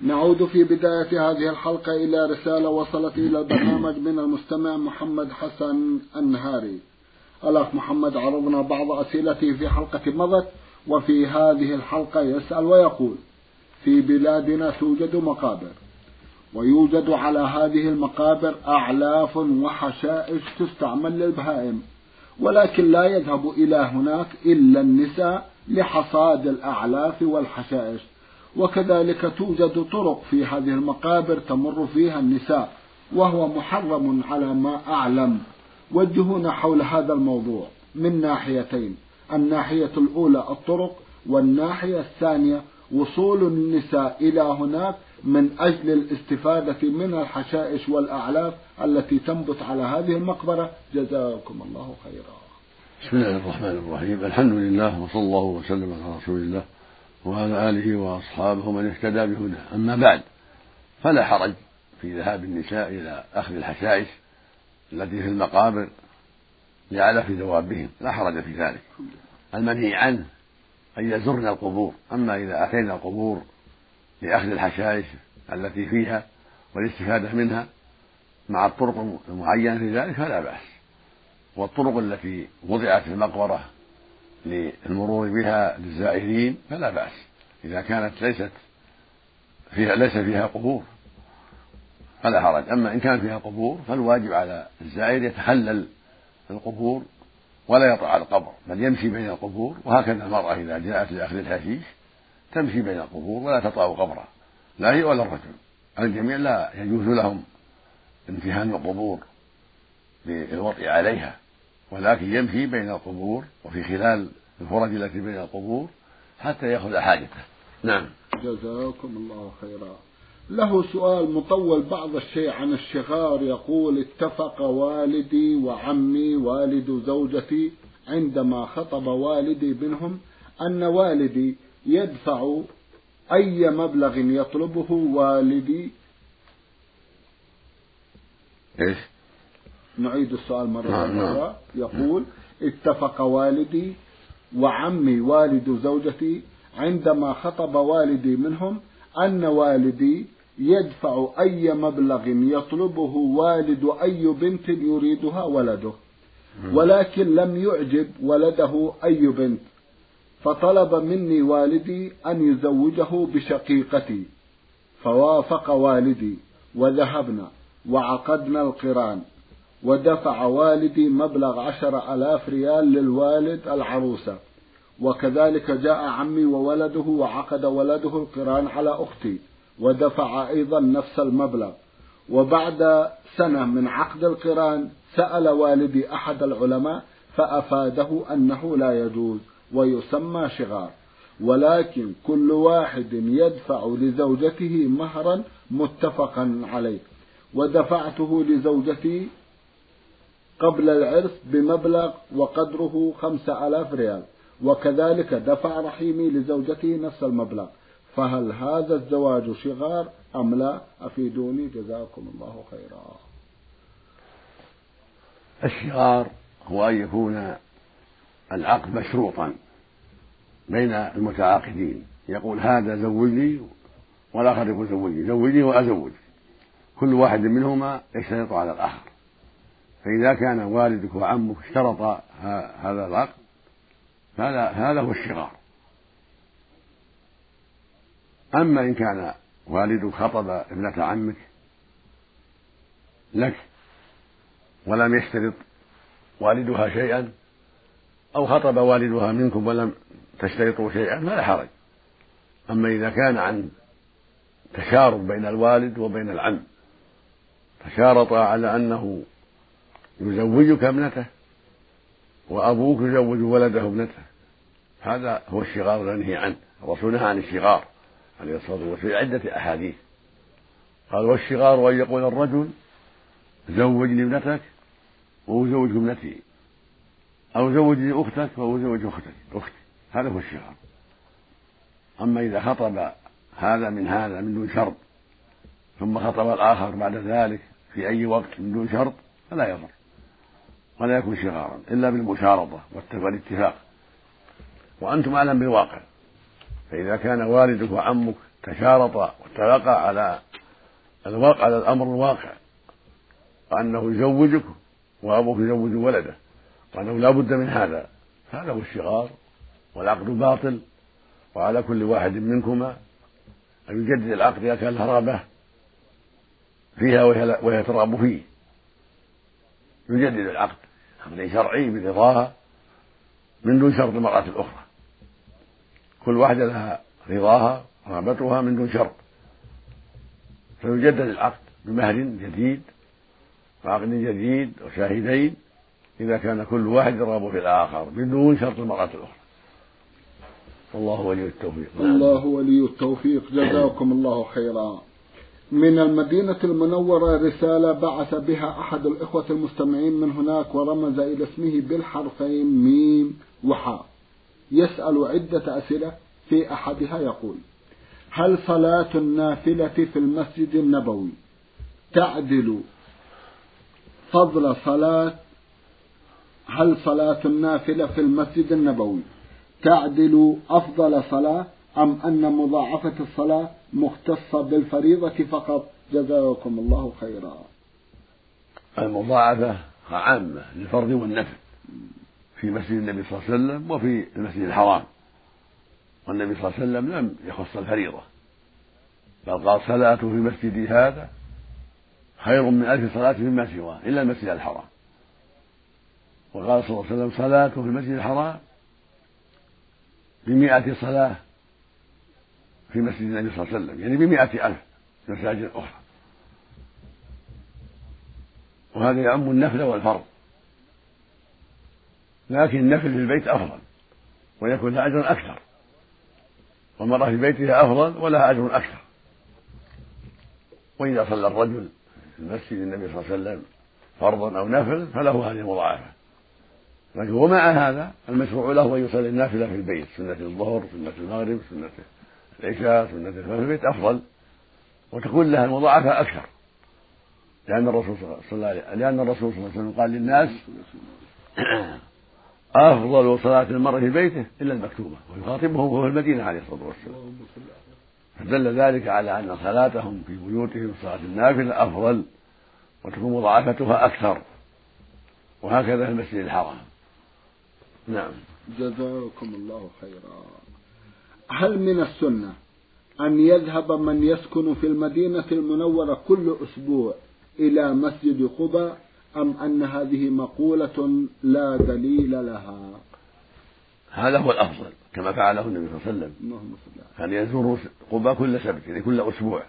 نعود في بداية هذه الحلقة إلى رسالة وصلت إلى البرنامج من المستمع محمد حسن النهاري. الأخ محمد عرضنا بعض أسئلته في حلقة مضت وفي هذه الحلقة يسأل ويقول في بلادنا توجد مقابر ويوجد على هذه المقابر أعلاف وحشائش تستعمل للبهائم ولكن لا يذهب إلى هناك إلا النساء لحصاد الأعلاف والحشائش. وكذلك توجد طرق في هذه المقابر تمر فيها النساء وهو محرم على ما أعلم. وجهونا حول هذا الموضوع من ناحيتين الناحية الأولى الطرق والناحية الثانية وصول النساء إلى هناك من أجل الاستفادة من الحشائش والأعلاف التي تنبت على هذه المقبرة. جزاكم الله خيرا. بسم الله الرحمن الرحيم. الحمد لله وصلى الله وسلم على رسول الله. وعلى آله وأصحابه من اهتدى بهداه أما بعد فلا حرج في ذهاب النساء إلى أخذ الحشائش التي في المقابر لعلف دوابهم لا حرج في ذلك. المنهي عنه أن يزرن القبور. أما إذا أتينا القبور لأخذ الحشائش التي فيها والاستفادة منها مع الطرق المعينة في ذلك فلا بأس. والطرق التي وضعت في المقبرة للمرور بها للزائرين فلا بأس. إذا كانت ليست فيها ليس فيها قبور فلا حرج. أما إن كان فيها قبور فالواجب على الزائر يتخلل القبور ولا يطع القبر بل يمشي بين القبور. وهكذا المرأة إذا جاءت لأخذ الحشيش تمشي بين القبور ولا تطأ قبرا لا هي ولا الرجل. الجميع لا يجوز لهم امتهان القبور بالوطء عليها. ولكن يمشي بين القبور وفي خلال الفرج التي بين القبور حتى يأخذ حاجته. نعم. جزاكم الله خيرا. له سؤال مطول بعض الشيء عن الشغار يقول اتفق والدي وعمي والد زوجتي عندما خطب والدي بينهم أن والدي يدفع أي مبلغ يطلبه والدي. إيش؟ نعيد السؤال مرة نعم، نعم. أخرى يقول اتفق والدي وعمي والد زوجتي عندما خطب والدي منهم أن والدي يدفع أي مبلغ يطلبه والد أي بنت يريدها ولده ولكن لم يعجب ولده أي بنت فطلب مني والدي أن يزوجه بشقيقتي فوافق والدي وذهبنا وعقدنا القران ودفع والدي مبلغ عشر ألاف ريال للوالد العروسة. وكذلك جاء عمي وولده وعقد ولده القران على أختي ودفع أيضا نفس المبلغ. وبعد سنة من عقد القران سأل والدي أحد العلماء فأفاده أنه لا يجوز ويسمى شغار. ولكن كل واحد يدفع لزوجته مهرا متفقا عليه. ودفعته لزوجتي قبل العرس بمبلغ وقدره خمسة آلاف ريال. وكذلك دفع رحيمي لزوجته نفس المبلغ. فهل هذا الزواج شغار أم لا؟ أفيدوني جزاكم الله خيرا. الشغار هو أن يكون العقد مشروطا بين المتعاقدين. يقول هذا زوجني والآخر يقول زوجني زوجني وأزوج. كل واحد منهما يشترط على الآخر. فإذا كان والدك وعمك اشترطا هذا العقد فهذا هذا هو الشغار أما إن كان والدك خطب ابنة عمك لك ولم يشترط والدها شيئا أو خطب والدها منكم ولم تشترطوا شيئا فلا حرج. أما إذا كان عن تشارط بين الوالد وبين العم تشارطا على أنه يزوجك ابنته وأبوك يزوج ولده ابنته. هذا هو الشغار المنهي عنه. الرسول نهى عن الشغار عليه الصلاة والسلام في عدة أحاديث. قال والشغار أن يقول الرجل زوجني ابنتك وأزوج ابنتي. أو زوجني أختك وأزوج أختك أختي. هذا هو الشغار. أما إذا خطب هذا من هذا من دون شرط ثم خطب الآخر بعد ذلك في أي وقت من دون شرط فلا يضر. ولا يكون شغارا إلا بالمشارطة والاتفاق. وأنتم أعلم بالواقع. فإذا كان والدك وعمك تشارطا واتفقا على الواقع على الأمر الواقع وأنه يزوجك وأبوك يزوج ولده وأنه لا بد من هذا هذا هو الشغار والعقد باطل. وعلى كل واحد منكما أن يجدد العقد إذا كان رغبة فيها وهي ترغب فيه. يجدد العقد. عقد شرعي برضاها من دون شرط المرأة الأخرى. كل واحدة لها رضاها رغبتها من دون شرط. فيجدد العقد بمهر جديد وعقد جديد وشاهدين إذا كان كل واحد يرغب في الآخر بدون شرط المرأة الأخرى. والله ولي التوفيق. الله ولي التوفيق. جزاكم الله خيرا. من المدينة المنورة رسالة بعث بها أحد الإخوة المستمعين من هناك ورمز إلى اسمه بالحرفين ميم وحاء. يسأل عدة أسئلة في أحدها يقول هل صلاة النافلة في المسجد النبوي تعدل فضل صلاة؟ هل صلاة النافلة في المسجد النبوي تعدل أفضل صلاة؟ أم أن مضاعفة الصلاة مختصة بالفريضة فقط؟ جزاكم الله خيرا. المضاعفة عامة للفرض والنفل في مسجد النبي صلى الله عليه وسلم وفي المسجد الحرام. والنبي صلى الله عليه وسلم لم يخص الفريضة. بل قال صلاته في مسجدي هذا خير من ألف صلاة فيما سواه إلا المسجد الحرام. وقال صلى الله عليه وسلم صلاته في المسجد الحرام بمئة صلاة في مسجد النبي صلى الله عليه وسلم يعني بمئة ألف مساجد أخرى. وهذا يعم النفل والفرض. لكن النفل في البيت أفضل ويكون لها أجر أكثر. والمرأة في بيتها أفضل ولها أجر أكثر. وإذا صلى الرجل في المسجد النبي صلى الله عليه وسلم فرضا أو نفل فله هذه المضاعفة. لكن ومع هذا المشروع له أن يصلي النافلة في البيت سنة الظهر سنة المغرب سنة العشاء سنة الفجر في البيت أفضل. وتكون لها المضاعفة أكثر. لأن الرسول صلى الله عليه لأن الرسول صلى الله عليه وسلم قال للناس أفضل صلاة المرء في بيته إلا المكتوبة ويخاطبهم وهو المدينة عليه الصلاة والسلام. فدل ذلك على أن صلاتهم في بيوتهم صلاة النافلة أفضل وتكون مضاعفتها أكثر. وهكذا في المسجد الحرام. نعم. جزاكم الله خيرا. هل من السنة أن يذهب من يسكن في المدينة المنورة كل أسبوع إلى مسجد قباء أم أن هذه مقولة لا دليل لها؟ هذا هو الأفضل كما فعله النبي صلى الله عليه وسلم. كان يزور قباء كل سبت يعني كل أسبوع.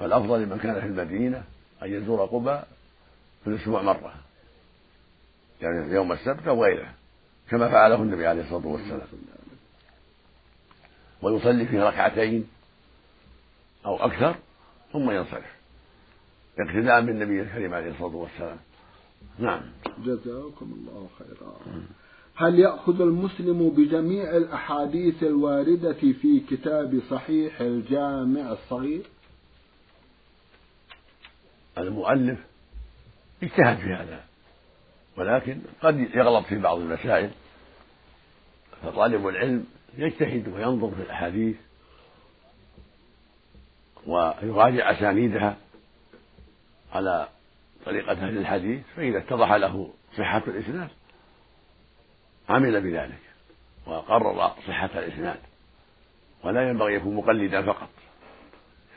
فالأفضل لمن كان في المدينة أن يزور قباء في الأسبوع مرة يعني يوم السبت أو غيره كما فعله النبي عليه الصلاة والسلام. ويصلي فيه ركعتين أو أكثر ثم ينصرف. اقتداء بالنبي الكريم عليه الصلاة والسلام. نعم. جزاكم الله خيرا. هل يأخذ المسلم بجميع الأحاديث الواردة في كتاب صحيح الجامع الصغير؟ المؤلف اجتهد في هذا ولكن قد يغلط في بعض المسائل. فطالب العلم يجتهد وينظر في الأحاديث ويراجع أسانيدها على طريقة أهل الحديث فإذا اتضح له صحة الإسناد عمل بذلك وقرر صحة الإسناد. ولا ينبغي يكون مقلدا فقط.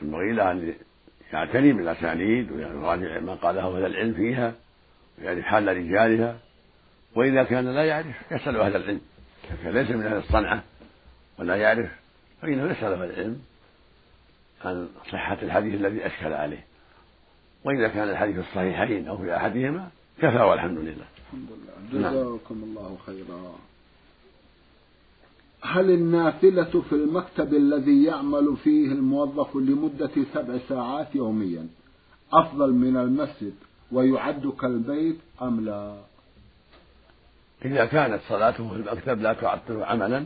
ينبغي له أن يعتني بالأسانيد ويراجع ما قاله أهل العلم فيها ويعرف حال رجالها وإذا كان لا يعرف يسأل أهل العلم. كان ليس من أهل الصنعة. ولا يعرف فإنه يسأل أهل العلم عن صحة الحديث الذي أشكل عليه وإذا كان الحديث الصحيحين أو في أحدهما كفى والحمد لله الحمد لله جزاكم نعم. الله خيرا هل النافلة في المكتب الذي يعمل فيه الموظف لمدة سبع ساعات يوميا أفضل من المسجد ويعد كالبيت أم لا؟ إذا كانت صلاته في المكتب لا تعطل عملا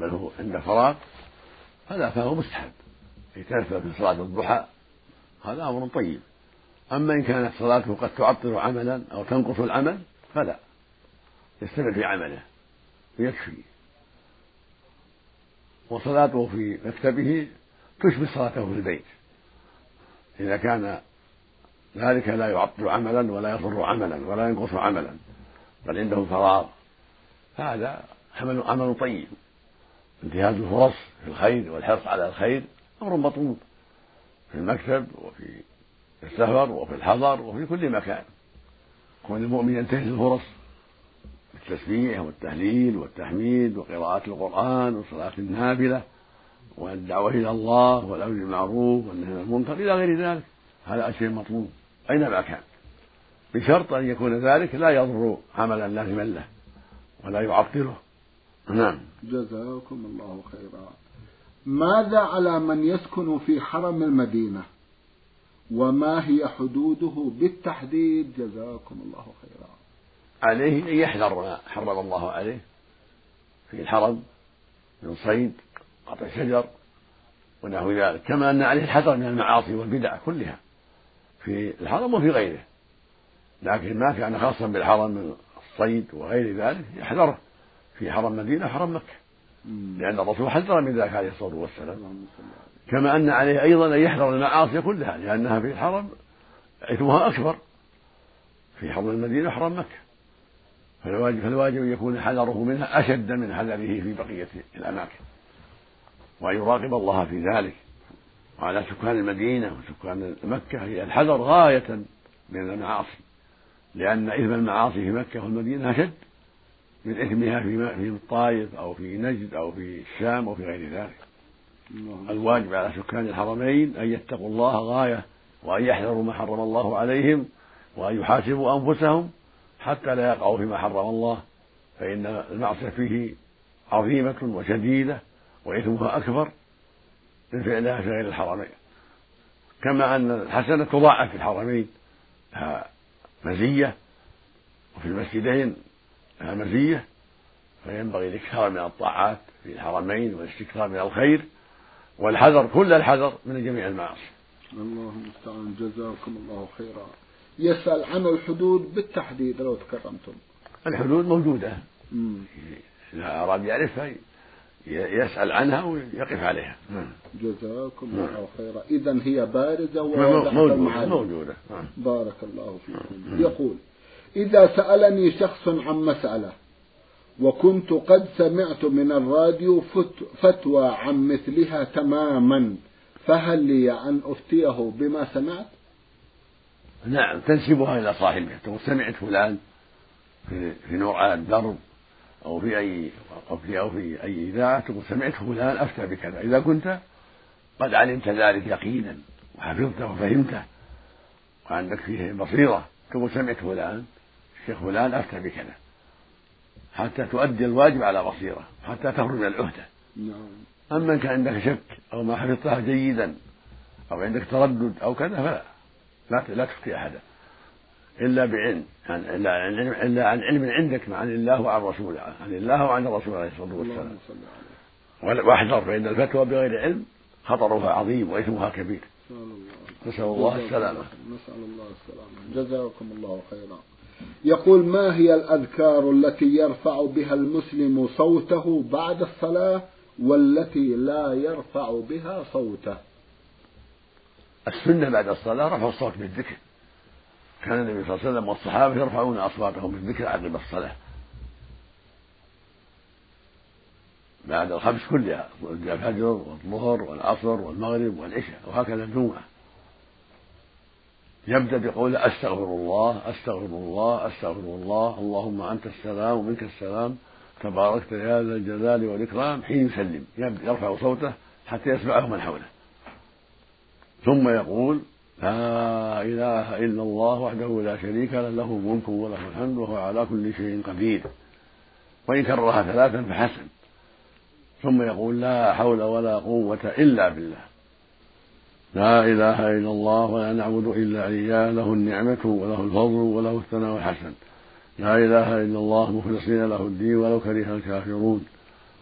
بل هو عند فراغ فلا فهو مستحب. يتنفل في صلاة الضحى هذا أمر طيب. أما إن كانت صلاته قد تعطل عملا أو تنقص العمل فلا. يستمر في عمله ويكفي وصلاته في مكتبه تشبه صلاته في البيت. إذا كان ذلك لا يعطل عملا ولا يضر عملا ولا ينقص عملا بل عنده فراغ فهذا عمل عمل طيب. انتهاز الفرص في الخير والحرص على الخير أمر مطلوب في المكتب وفي السفر وفي الحضر وفي كل مكان. كون المؤمن ينتهز الفرص بالتسبيح والتهليل والتحميد وقراءة القرآن وصلاة النافلة والدعوة إلى الله والأمر بالمعروف والنهي عن المنكر إلى غير ذلك هذا شيء مطلوب أينما كان. بشرط أن يكون ذلك لا يضر عملا لازما له ولا يعطله. نعم. جزاكم الله خيرا. ماذا على من يسكن في حرم المدينة؟ وما هي حدوده بالتحديد؟ جزاكم الله خيرا. عليه أن يحذر ما حرم الله عليه. في الحرم من صيد قطع شجر ونحو ذلك. كما أن عليه الحذر من المعاصي والبدع كلها. في الحرم وفي غيره. لكن ما كان خاصا بالحرم من الصيد وغير ذلك يحذره. في حرم مدينة حرم مكة. لأن الرسول حذر من ذلك عليه الصلاة والسلام. كما أن عليه أيضا أن يحذر المعاصي كلها لأنها في الحرم إثمها أكبر. في حرم المدينة حرم مكة. فالواجب فالواجب أن يكون حذره منها أشد من حذره في بقية الأماكن. وأن يراقب الله في ذلك. وعلى سكان المدينة وسكان مكة هي الحذر غاية من المعاصي. لأن إثم المعاصي في مكة والمدينة أشد. من إثمها في في الطائف أو في نجد أو في الشام أو في غير ذلك. الواجب على سكان الحرمين أن يتقوا الله غاية وأن يحذروا ما حرم الله عليهم وأن يحاسبوا أنفسهم حتى لا يقعوا فيما حرم الله فإن المعصية فيه عظيمة وشديدة وإثمها أكبر من فعلها في غير الحرمين. كما أن الحسنة تضاعف في الحرمين لها مزية وفي المسجدين لها مزية فينبغي الإكثار من الطاعات في الحرمين والاستكثار من الخير والحذر كل الحذر من جميع المعاصي. الله المستعان جزاكم الله خيرا. يسأل عن الحدود بالتحديد لو تكرمتم. الحدود موجودة. إذا أراد يعرفها يسأل عنها ويقف عليها. نعم. جزاكم. الله خيرا. إذا هي بارزة موجودة موجودة. بارك الله فيكم. يقول إذا سألني شخص عن مسألة وكنت قد سمعت من الراديو فتوى عن مثلها تماما فهل لي أن أفتيه بما سمعت؟ نعم تنسبها إلى صاحبه تقول سمعت فلان في, في الدرب أو في أي أو في أو في أي إذاعة تقول سمعت فلان أفتى بكذا. إذا كنت قد علمت ذلك يقينا وحفظته وفهمته وعندك فيه بصيرة تقول سمعت فلان الشيخ فلان أفتى بكذا. حتى تؤدي الواجب على بصيرة حتى تخرج من العهدة. نعم. أما إن كان عندك شك أو ما حفظتها جيدا أو عندك تردد أو كذا فلا. لا لا تفتي أحدا. إلا بعلم يعني إلا عن علم إلا عن علم عندك عن الله وعن رسوله عن الله وعن الرسول عليه الصلاة والسلام. واحذر فإن الفتوى بغير علم خطرها عظيم وإثمها كبير. نسأل الله السلامة. نسأل الله السلامة. جزاكم الله خيرا. يقول ما هي الأذكار التي يرفع بها المسلم صوته بعد الصلاة والتي لا يرفع بها صوته؟ السنة بعد الصلاة رفع الصوت بالذكر. كان النبي صلى الله عليه وسلم والصحابة يرفعون أصواتهم بالذكر عقب الصلاة. بعد الخمس كلها الفجر والظهر والعصر والمغرب والعشاء وهكذا الجمعة. يبدأ بقول أستغفر الله أستغفر الله أستغفر الله. اللهم أنت السلام ومنك السلام. تباركت يا ذا الجلال والإكرام. حين يسلم. يرفع صوته حتى يسمعه من حوله. ثم يقول لا إله إلا الله وحده لا شريك له له الملك وله الحمد وهو على كل شيء قدير. وإن كررها ثلاثا فحسن. ثم يقول لا حول ولا قوة إلا بالله. لا إله إلا الله ولا نعبد إلا إياه له النعمة وله الفضل وله الثناء الحسن. لا إله إلا الله مخلصين له الدين ولو كره الكافرون.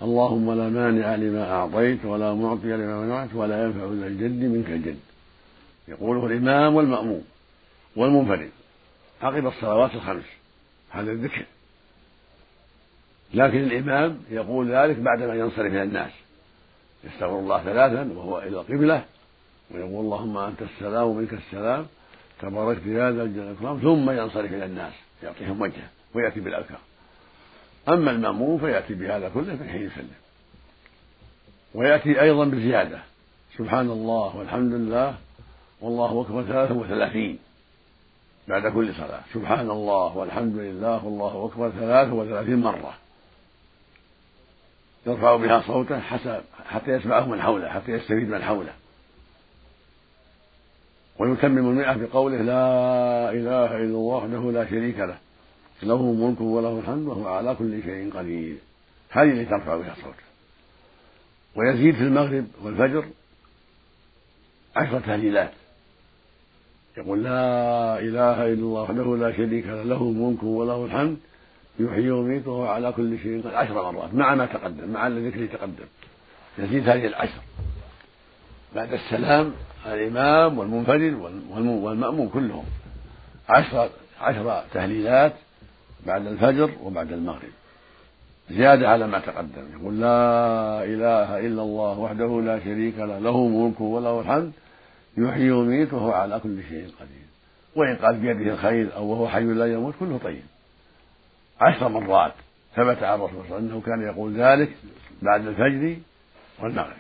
اللهم لا مانع لما أعطيت ولا معطي لما منعت ولا ينفع ذا الجد منك الجد. يقوله الإمام والمأموم والمنفرد. عقب الصلوات الخمس. هذا الذكر. لكن الإمام يقول ذلك بعدما ينصرف إلى الناس. يستغفر الله ثلاثا وهو إلى القبلة. ويقول اللهم أنت السلام ومنك السلام تباركت يا ذا الجلال والإكرام ثم ينصرف إلى الناس يعطيهم وجهه ويأتي بالأذكار. أما المأموم فيأتي بهذا كله في حين يسلم. ويأتي أيضا بزيادة. سبحان الله والحمد لله والله أكبر ثلاثة وثلاثين بعد كل صلاة. سبحان الله والحمد لله والله أكبر ثلاثة وثلاثين مرة. يرفع بها صوته حتى حتى يسمعه من حوله حتى يستفيد من حوله. ويتمم المئة بقوله لا إله إلا الله وحده لا شريك له. له الملك وله الحمد وهو على كل شيء قدير. هذه التي ترفع بها صوته ويزيد في المغرب والفجر عشر تهليلات يقول لا إله إلا الله وحده لا شريك له. له الملك وله الحمد يحيي ويميت وهو على كل شيء قدير. عشر مرات مع ما تقدم مع الذكر اللي تقدم. يزيد هذه العشر. بعد السلام الإمام والمنفرد والمأموم كلهم. عشر عشر تهليلات بعد الفجر وبعد المغرب. زيادة على ما تقدم. يقول لا إله إلا الله وحده لا شريك له له ملك وله الحمد يحيي ويميت وهو على كل شيء قدير. وإن قال بيده الخير أو وهو حي لا يموت كله طيب. عشر مرات ثبت عن الرسول صلى الله عليه وسلم أنه كان يقول ذلك بعد الفجر والمغرب.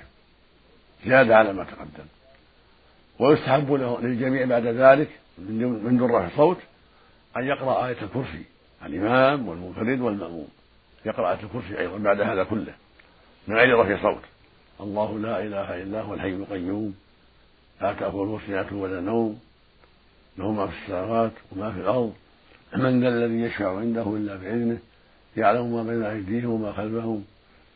زيادة على ما تقدم. ويستحب للجميع بعد ذلك من دون رفع الصوت أن يقرأ آية الكرسي. الإمام والمنفرد والمأموم. يقرأ آية الكرسي أيضا بعد هذا كله. من غير رفع صوت الله لا إله إلا هو الحي القيوم. لا تأخذه سنة ولا نوم. له ما في السماوات وما في الأرض. من ذا الذي يشفع عنده إلا بإذنه. يعلم ما بين أيديهم وما خلفهم.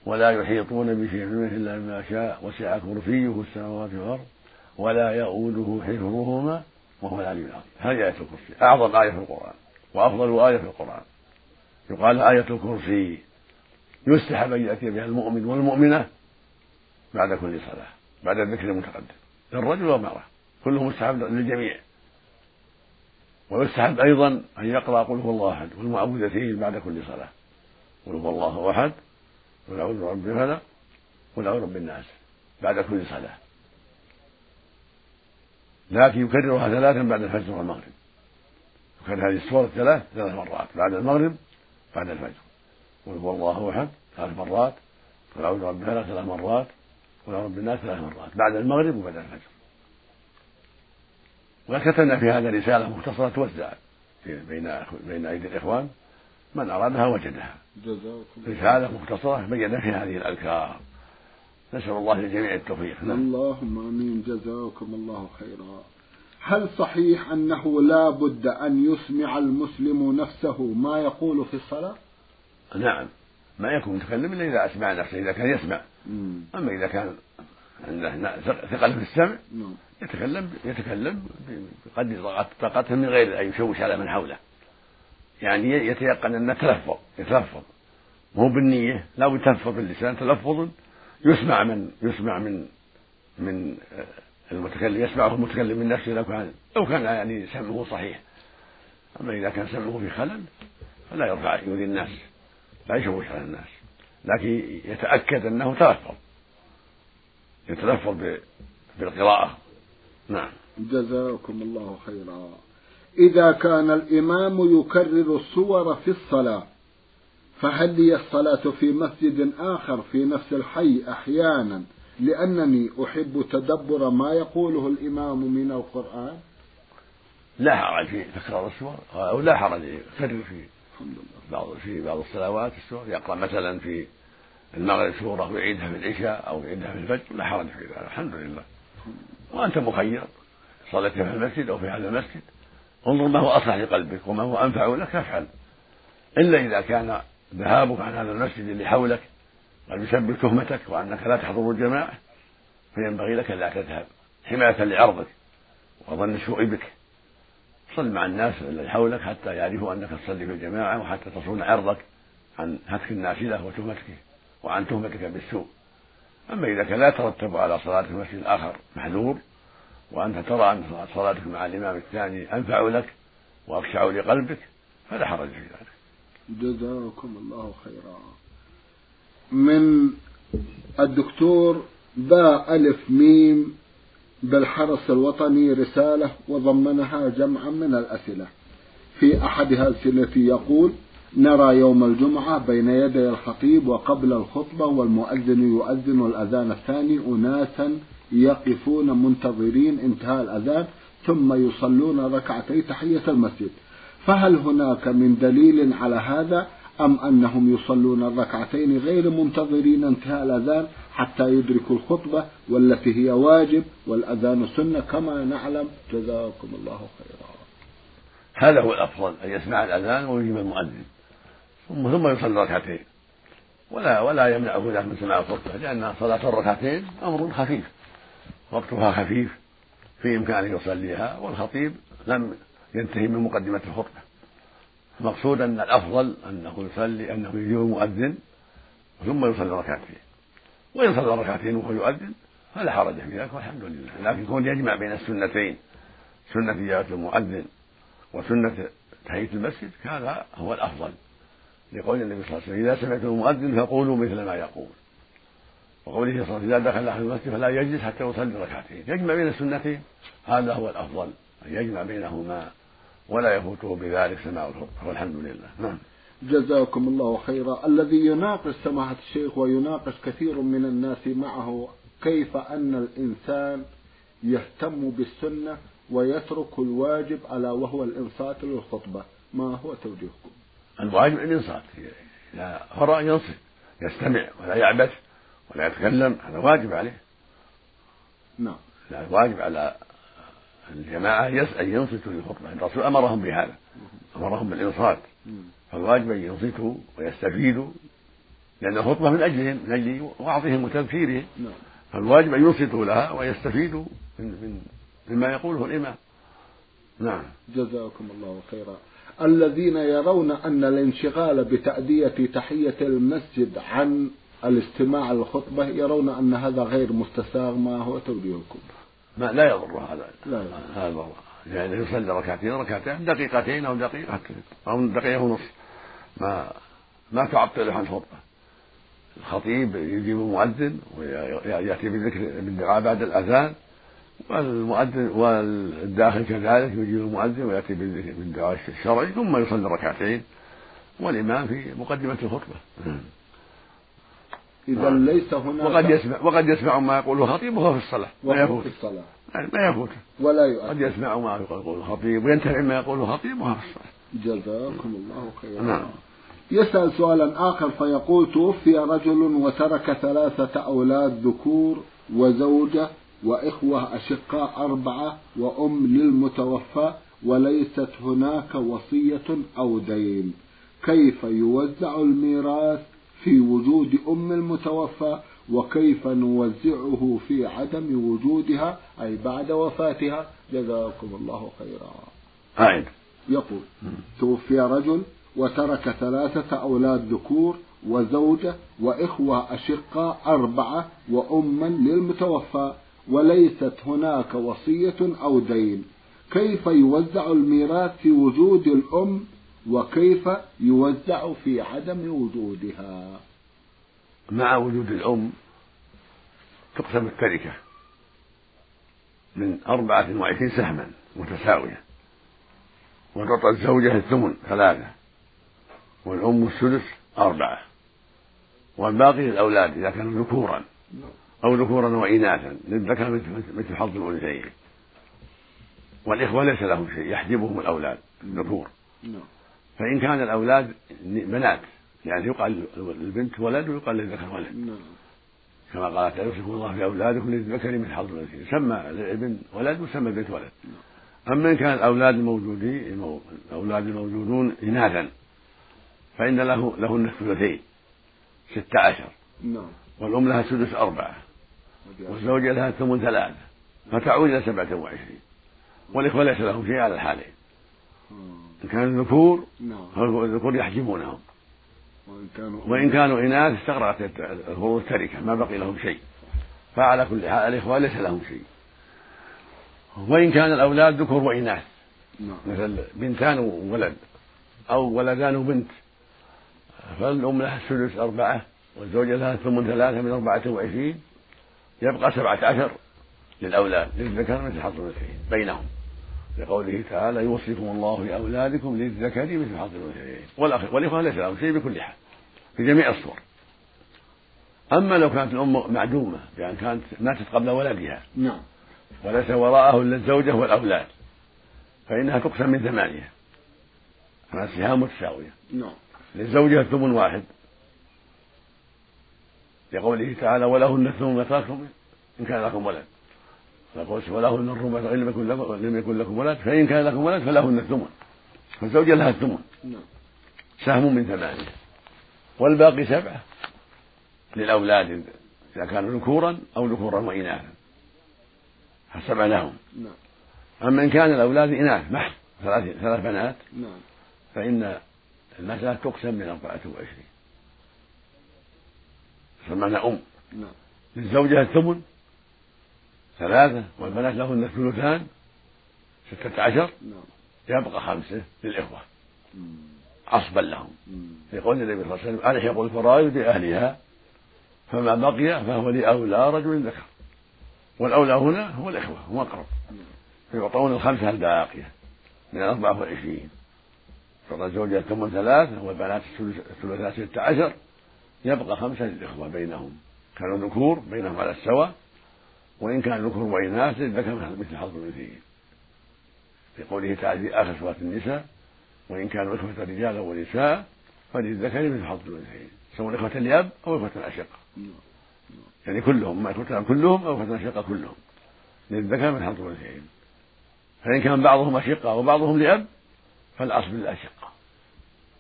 ولا يحيطون بشيء منه إلا بما شاء. وسع كرسيه السماوات والأرض. ولا يؤوده حفظهما وهو العلي العظيم. هذه آية الكرسي. أعظم آية في القرآن وأفضل آية في القرآن. يقال آية الكرسي يستحب أن يأتي بها المؤمن والمؤمنة بعد كل صلاة بعد الذكر المتقدم. للرجل والمرأة. كله مستحب للجميع. ويستحب أيضا أن يقرأ قل هو الله أحد والمعوذتين بعد كل صلاة. قل هو الله أحد قل أعوذ برب الفلق قل أعوذ برب الناس بعد كل صلاة. لكن يكررها ثلاثا بعد الفجر والمغرب. يكرر هذه السورة الثلاث ثلاث مرات. بعد المغرب بعد الفجر. قل هو الله أحد ثلاث مرات. قل أعوذ برب الفلق ثلاث مرات. قل برب الناس ثلاث مرات. بعد المغرب وبعد الفجر. وكتبنا في هذا رسالة مختصرة توزع بين بين أيدي الإخوان. من أرادها وجدها. رسالة مختصرة بين فيها هذه الأذكار. نسأل الله للجميع التوفيق نعم. اللهم آمين جزاكم الله خيرا هل صحيح أنه لا بد أن يسمع المسلم نفسه ما يقول في الصلاة؟ نعم ما يكون متكلم إلا إذا أسمع نفسه إذا كان يسمع مم. أما إذا كان عنده ثقل في السمع نعم. يتكلم يتكلم بقدر طاقته من غير أن يشوش على من حوله يعني يتيقن انه تلفظ يتلفظ مو بالنية لا بتلفظ اللسان تلفظ يسمع من يسمع من من المتكلم يسمعه المتكلم من نفسه لو كان لو كان يعني سمعه صحيح. أما إذا كان سمعه في خلل فلا يرفع يؤذي الناس لا يشوش على الناس. لكن يتأكد أنه تلفظ. يتلفظ بالقراءة. نعم. جزاكم الله خيرا. إذا كان الإمام يكرر السور في الصلاة فهل لي الصلاة في مسجد آخر في نفس الحي أحيانا لأنني أحب تدبر ما يقوله الإمام من القرآن؟ لا حرج في تكرار السور أو لا حرج يكرر في بعض في بعض الصلوات السور يقرأ مثلا في المغرب سورة ويعيدها في العشاء أو يعيدها في الفجر لا حرج في ذلك الحمد لله. وأنت مخير صليت في المسجد أو في هذا المسجد انظر ما هو أصلح لقلبك وما هو أنفع لك فافعل إلا إذا كان ذهابك عن هذا المسجد اللي حولك قد يسبب تهمتك وأنك لا تحضر الجماعة فينبغي لك ألا تذهب حماية لعرضك وظن السوء بك. صل مع الناس الذي حولك حتى يعرفوا أنك تصلي في الجماعة وحتى تصون عرضك عن هتك النافلة وتهمتك وعن تهمتك بالسوء. أما إذا كان لا يترتب على صلاة المسجد الآخر محذور وأنت ترى أن صلاتك مع الإمام الثاني أنفع لك وأخشع لقلبك فلا حرج في ذلك. جزاكم الله خيرا. من الدكتور باء ألف ميم بالحرس الوطني رسالة وضمنها جمعا من الأسئلة. في أحد الأسئلة يقول نرى يوم الجمعة بين يدي الخطيب وقبل الخطبة والمؤذن يؤذن الأذان الثاني أناسا يقفون منتظرين انتهاء الأذان ثم يصلون ركعتي تحية المسجد. فهل هناك من دليل على هذا أم أنهم يصلون الركعتين غير منتظرين انتهاء الأذان حتى يدركوا الخطبة والتي هي واجب والأذان سنة كما نعلم؟ جزاكم الله خيرا. هذا هو الأفضل أن يسمع الأذان ويجيب المؤذن ثم ثم يصلي ركعتين ولا ولا يمنعه ذلك من سماع الخطبة لأن صلاة الركعتين أمر خفيف وقتها خفيف في إمكانه يصليها والخطيب لم ينتهي من مقدمة الخطبة. المقصود أن الأفضل أنه يصلي أنه يجيب المؤذن ثم يصلي ركعتين. وإن صلى ركعتين وهو يؤذن فلا حرج في ذلك والحمد لله. لكن كون يجمع بين السنتين سنة إجابة المؤذن وسنة تحية المسجد هذا هو الأفضل. لقول النبي صلى الله عليه وسلم إذا سمعتم المؤذن فقولوا مثل ما يقول. وقوله صلى الله عليه وسلم إذا دخل أحد المسجد فلا يجلس حتى يصلي ركعتين. يجمع بين السنتين هذا هو الأفضل أن يجمع بينهما. ولا يفوته بذلك سماع الخطبة والحمد لله. نعم. جزاكم الله خيرا. الذي يناقش سماحة الشيخ ويناقش كثير من الناس معه كيف أن الإنسان يهتم بالسنة ويترك الواجب ألا وهو الإنصات للخطبة؟ ما هو توجيهكم؟ الواجب الإنصات. إذا فرأ ينصت. يستمع ولا يعبث ولا يتكلم هذا واجب عليه. نعم. لا واجب على الجماعة أن ينصتوا للخطبة الرسول أمرهم بهذا. أمرهم بالإنصات. فالواجب أن ينصتوا ويستفيدوا لأن الخطبة من أجلهم من أجل وعظهم وتذكيرهم نعم. فالواجب أن ينصتوا لها ويستفيدوا من, من مما يقوله الإمام. نعم. جزاكم الله خيرا. الذين يرون أن الانشغال بتأدية تحية المسجد عن الاستماع للخطبة يرون أن هذا غير مستساغ. ما هو توجيهكم؟ ما لا يضر هذا. لا. يضر هذا يعني يصلي ركعتين ركعتين دقيقتين أو دقيقة أو دقيقة ونصف ما ما تعطله عن الخطبه الخطيب يجيب المؤذن ويأتي بالذكر بالدعاء بعد الأذان والمؤذن والداخل كذلك يجيب المؤذن ويأتي بالدعاء الشرعي ثم يصلي ركعتين. والإمام في مقدمة الخطبة. إذا ليس هناك وقد يسمع وقد يسمع ما يقوله الخطيب وهو في الصلاة. ما يفوت في الصلاة. ما يفوت. ولا يؤثر قد يسمع ما يقول الخطيب وينتفع ما يقوله الخطيب وهو في الصلاة. جزاكم الله خيرا. نعم. يسأل سؤالا آخر فيقول توفي رجل وترك ثلاثة أولاد ذكور وزوجة وإخوة أشقاء أربعة وأم للمتوفى وليست هناك وصية أو دين. كيف يوزع الميراث في وجود أم المتوفى وكيف نوزعه في عدم وجودها أي بعد وفاتها. جزاكم الله خيرا. أعد يقول توفي رجل وترك ثلاثة أولاد ذكور وزوجة وإخوة أشقاء أربعة وأما للمتوفى وليست هناك وصية أو دين. كيف يوزع الميراث في وجود الأم وكيف يوزع في عدم وجودها. مع وجود الأم تقسم التركة من أربعة وعشرين سهما متساوية وتعطى الزوجة الثمن ثلاثة والأم السدس أربعة والباقي للأولاد إذا كانوا ذكورا أو ذكورا وإناثا للذكر مثل حظ الأنثيين. والإخوة ليس لهم شيء يحجبهم الأولاد الذكور. نعم. فإن كان الأولاد بنات يعني يقال للبنت ولد ويقال للذكر ولد. نعم. كما قال تعالى يوصف الله في أولادكم للذكر من حظ الأنثيين سمى الابن ولد وسمى البنت ولد. أما إن كان الأولاد الموجودين الأولاد الموجودون إناثا فإن له لهن الثلثين ستة عشر. نعم. والأم لها سدس أربعة. والزوجة لها ثمن ثلاثة فتعود إلى سبعة وعشرين. والإخوة ليس لهم شيء على الحالين. إن كانوا ذكور نعم. فالذكور يحجبونهم؟ وإن كانوا وإن كانوا إناث استغرقت الفروض التركة ما بقي لهم شيء. فعلى كل حال الإخوة ليس لهم شيء. وإن كان الأولاد ذكور وإناث. نعم. مثل بنتان وولد أو ولدان وبنت. فالأم لها السدس أربعة والزوجة لها ثمن ثلاثة من أربعة وعشرين يبقى سبعة عشر للأولاد للذكر مثل حظ الأنثيين بينهم. لقوله تعالى يوصيكم الله في أولادكم للذكر مثل حظ الأنثيين. والإخوة ليس لهم شيء بكل حال. في جميع الصور. أما لو كانت الأم معدومة بأن كانت ماتت قبل ولدها. نعم. وليس وراءه إلا الزوجة والأولاد. فإنها تقسم من ثمانية. على سهام متساوية. نعم. للزوجة ثمن واحد. لقوله تعالى ولهن الثمن ما تركتم إن كان لكم ولد. فقلت ولهن الربع فإن لم يكن لكم لم يكن لكم ولد فإن كان لكم ولد فلهن الثمن. فالزوجة لها الثمن. نعم. سهم من ثمانية. والباقي سبعة. للأولاد إذا كانوا ذكورا أو ذكورا وإناثا. فسبع لهم نعم. أما إن كان الأولاد إناث محض ثلاث ثلاث بنات. نعم. فإن المسألة تقسم من أربعة وعشرين. سمعنا أم. للزوجة الثمن ثلاثة والبنات لهن الثلثان ستة عشر نعم. يبقى خمسة للإخوة. عصبا لهم. مم. يقول النبي صلى الله عليه وسلم ألحق الفرائض بأهلها فما بقي فهو لأولى رجل ذكر. والأولى هنا هو الإخوة هم أقرب. فيعطون الخمسة الباقية من أربعة وعشرين. تعطى الزوجة ثمن ثلاثة والبنات الثلثات ستة عشر. يبقى خمسة للإخوة بينهم. كانوا ذكور بينهم على السواء. وإن كان ذكور وإناث للذكر مثل حظ الأنثيين. في قوله تعالى في آخر سورة النساء وإن كانوا إخوة رجالا ونساء فللذكر مثل حظ الأنثيين. سواء إخوة لأب أو إخوة أشقة يعني كلهم ما إخوة كلهم أو إخوة أشقة كلهم. للذكر مثل حظ الأنثيين. فإن كان بعضهم أشقة وبعضهم لأب فالأصل للأشقة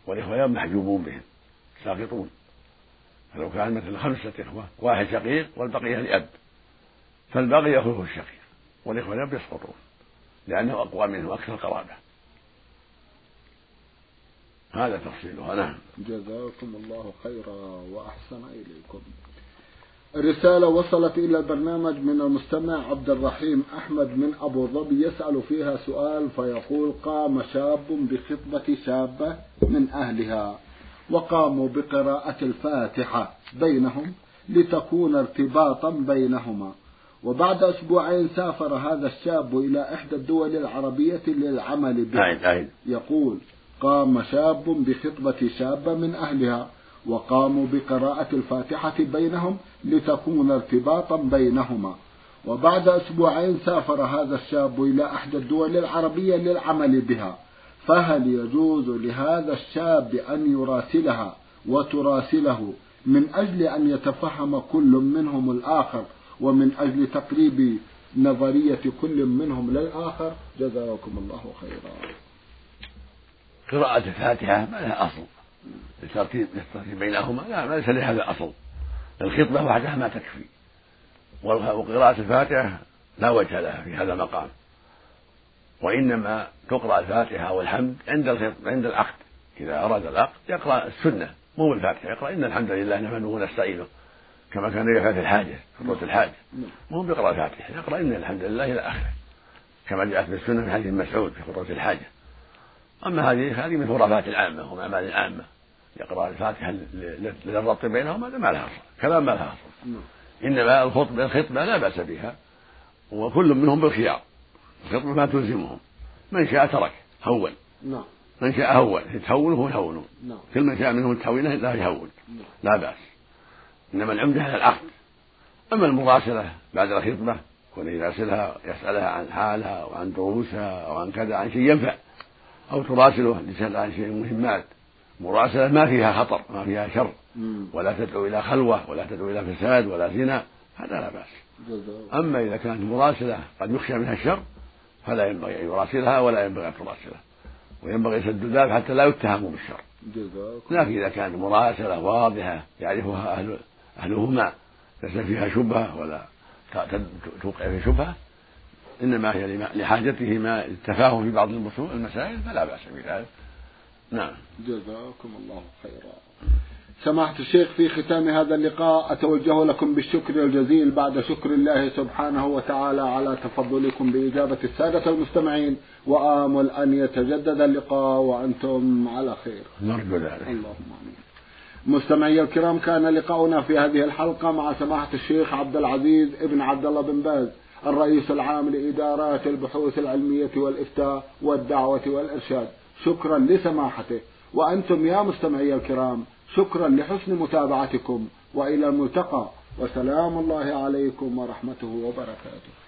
والإخوة لأب محجوبون بهم ساقطون. فلو كان مثل خمسة إخوة واحد شقيق والبقية لأب. فالباقي يأخذه الشقيق والإخوة لأب يسقطون لأنه أقوى منه أكثر قرابة. هذا تفصيلها. نعم. جزاكم الله خيرا وأحسن إليكم. الرسالة وصلت إلى البرنامج من المستمع عبد الرحيم أحمد من أبو ظبي يسأل فيها سؤال فيقول قام شاب بخطبة شابة من أهلها وقاموا بقراءة الفاتحة بينهم لتكون ارتباطا بينهما. وبعد أسبوعين سافر هذا الشاب إلى إحدى الدول العربية للعمل به. يقول قام شاب بخطبة شابة من أهلها وقاموا بقراءة الفاتحة بينهم لتكون ارتباطا بينهما. وبعد أسبوعين سافر هذا الشاب إلى أحدى الدول العربية للعمل بها. فهل يجوز لهذا الشاب أن يراسلها وتراسله من أجل أن يتفهم كل منهم الآخر؟ ومن أجل تقريب نظرية كل منهم للآخر جزاكم الله خيرا. قراءة الفاتحة ما لها أصل. للترتيب بينهما لا ليس لهذا أصل. الخطبة وحدها ما تكفي. وقراءة الفاتحة لا وجه لها في هذا المقام. وإنما تقرأ الفاتحة والحمد عند الخطبة عند العقد. إذا أراد العقد يقرأ السنة مو بالفاتحة يقرأ إن الحمد لله نحمده ونستعينه. كما كان يفعل في الحاجة في خطبة الحاجة. مو بيقرأ الفاتحة يقرأ إن الحمد لله إلى آخره. كما جاءت في السنة في حديث مسعود في خطبة الحاجة. أما هذه هذه من خرافات العامة ومن أعمال العامة. يقرأ الفاتحة للربط بينهم هذا ما لها أصل كلام ما لها أصل. نعم. إنما الخطبة الخطبة لا بأس بها وكل منهم بالخيار. الخطبة ما تلزمهم. من شاء ترك هون. نعم. من شاء هون يتهون هو يهونون نعم. كل من شاء منهم التهوينة لا يهون. نعم. لا بأس. إنما العمدة على العقد أما المراسلة بعد الخطبة كون يراسلها يسألها عن حالها وعن دروسها أو عن كذا عن شيء ينفع. أو تراسله لتسأل عن شيء مهمات مراسلة ما فيها خطر ما فيها شر. ولا تدعو إلى خلوة ولا تدعو إلى فساد ولا زنا هذا لا بأس. أما إذا كانت مراسلة قد يخشى منها الشر فلا ينبغي أن يراسلها ولا ينبغي أن تراسله وينبغي سد الباب حتى لا يتهموا بالشر. لكن إذا كانت مراسلة واضحة يعرفها أهل أهلهما ليس فيها شبهة ولا توقع في شبهة إنما هي لحاجتهما التفاهم في بعض المسائل فلا بأس بذلك. نعم. جزاكم الله خيرا. سماحة الشيخ في ختام هذا اللقاء أتوجه لكم بالشكر الجزيل بعد شكر الله سبحانه وتعالى على تفضلكم بإجابة السادة المستمعين وآمل أن يتجدد اللقاء وأنتم على خير. نرجو ذلك. اللهم آمين. مستمعي الكرام كان لقاؤنا في هذه الحلقة مع سماحة الشيخ عبد العزيز ابن عبد الله بن باز الرئيس العام لإدارات البحوث العلمية والإفتاء والدعوة والإرشاد. شكرا لسماحته. وأنتم يا مستمعي الكرام شكرا لحسن متابعتكم وإلى الملتقى. وسلام الله عليكم ورحمته وبركاته.